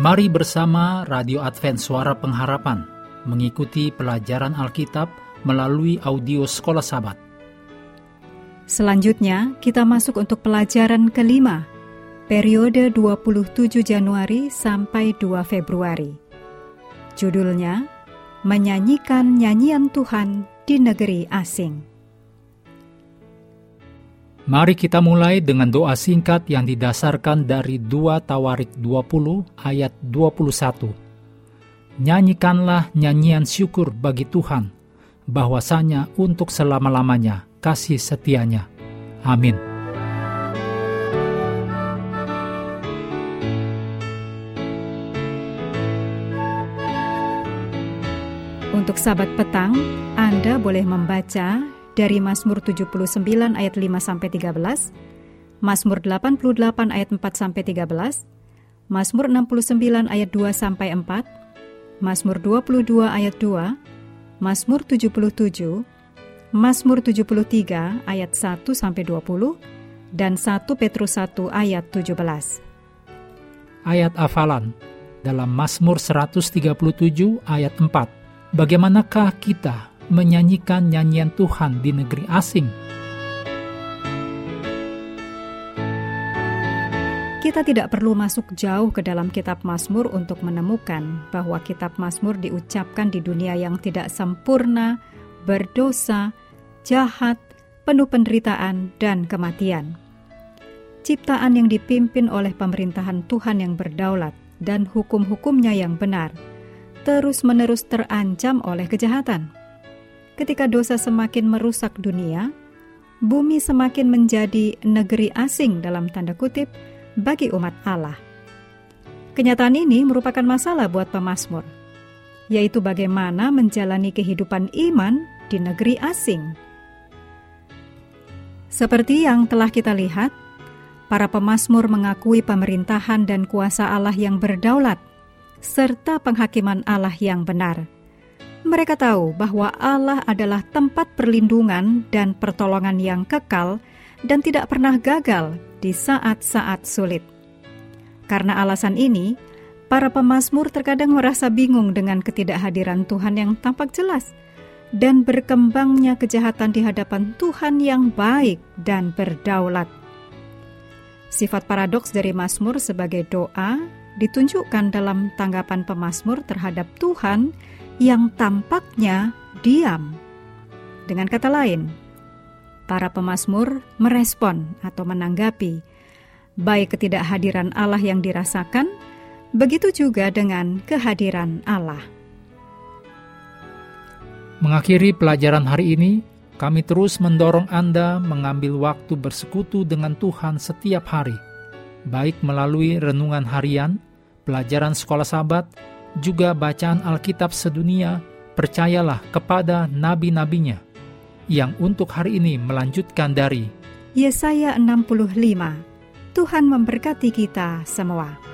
Mari bersama Radio Advent Suara Pengharapan mengikuti pelajaran Alkitab melalui audio Sekolah Sabat. Selanjutnya, kita masuk untuk pelajaran kelima, periode 27 Januari sampai 2 Februari. Judulnya, Menyanyikan Nyanyian Tuhan di Negeri Asing. Mari kita mulai dengan doa singkat yang didasarkan dari 2 Tawarik 20 ayat 21. Nyanyikanlah nyanyian syukur bagi Tuhan, bahwasanya untuk selama-lamanya kasih setianya. Amin. Untuk sahabat petang, Anda boleh membaca dari Mazmur 79 ayat 5 sampai 13, Mazmur 88 ayat 4 sampai 13, Mazmur 69 ayat 2 sampai 4, Mazmur 22 ayat 2, Mazmur 77, Mazmur 73 ayat 1 sampai 20 dan 1 Petrus 1 ayat 17. Ayat hafalan dalam Mazmur 137 ayat 4. Bagaimanakah kita menyanyikan nyanyian Tuhan di negeri asing. Kita tidak perlu masuk jauh ke dalam kitab Mazmur untuk menemukan bahwa kitab Mazmur diucapkan di dunia yang tidak sempurna, berdosa, jahat, penuh penderitaan, dan kematian. Ciptaan yang dipimpin oleh pemerintahan Tuhan yang berdaulat dan hukum-hukumnya yang benar, terus-menerus terancam oleh kejahatan ketika dosa semakin merusak dunia, bumi semakin menjadi negeri asing dalam tanda kutip bagi umat Allah. Kenyataan ini merupakan masalah buat pemazmur, yaitu bagaimana menjalani kehidupan iman di negeri asing. Seperti yang telah kita lihat, para pemazmur mengakui pemerintahan dan kuasa Allah yang berdaulat, serta penghakiman Allah yang benar mereka tahu bahwa Allah adalah tempat perlindungan dan pertolongan yang kekal dan tidak pernah gagal di saat-saat sulit. Karena alasan ini, para pemazmur terkadang merasa bingung dengan ketidakhadiran Tuhan yang tampak jelas dan berkembangnya kejahatan di hadapan Tuhan yang baik dan berdaulat. Sifat paradoks dari Mazmur sebagai doa ditunjukkan dalam tanggapan pemazmur terhadap Tuhan yang tampaknya diam. Dengan kata lain, para pemazmur merespon atau menanggapi baik ketidakhadiran Allah yang dirasakan, begitu juga dengan kehadiran Allah. Mengakhiri pelajaran hari ini, kami terus mendorong Anda mengambil waktu bersekutu dengan Tuhan setiap hari, baik melalui renungan harian, pelajaran sekolah sahabat, juga bacaan Alkitab sedunia, percayalah kepada nabi-nabinya yang untuk hari ini melanjutkan dari Yesaya 65. Tuhan memberkati kita semua.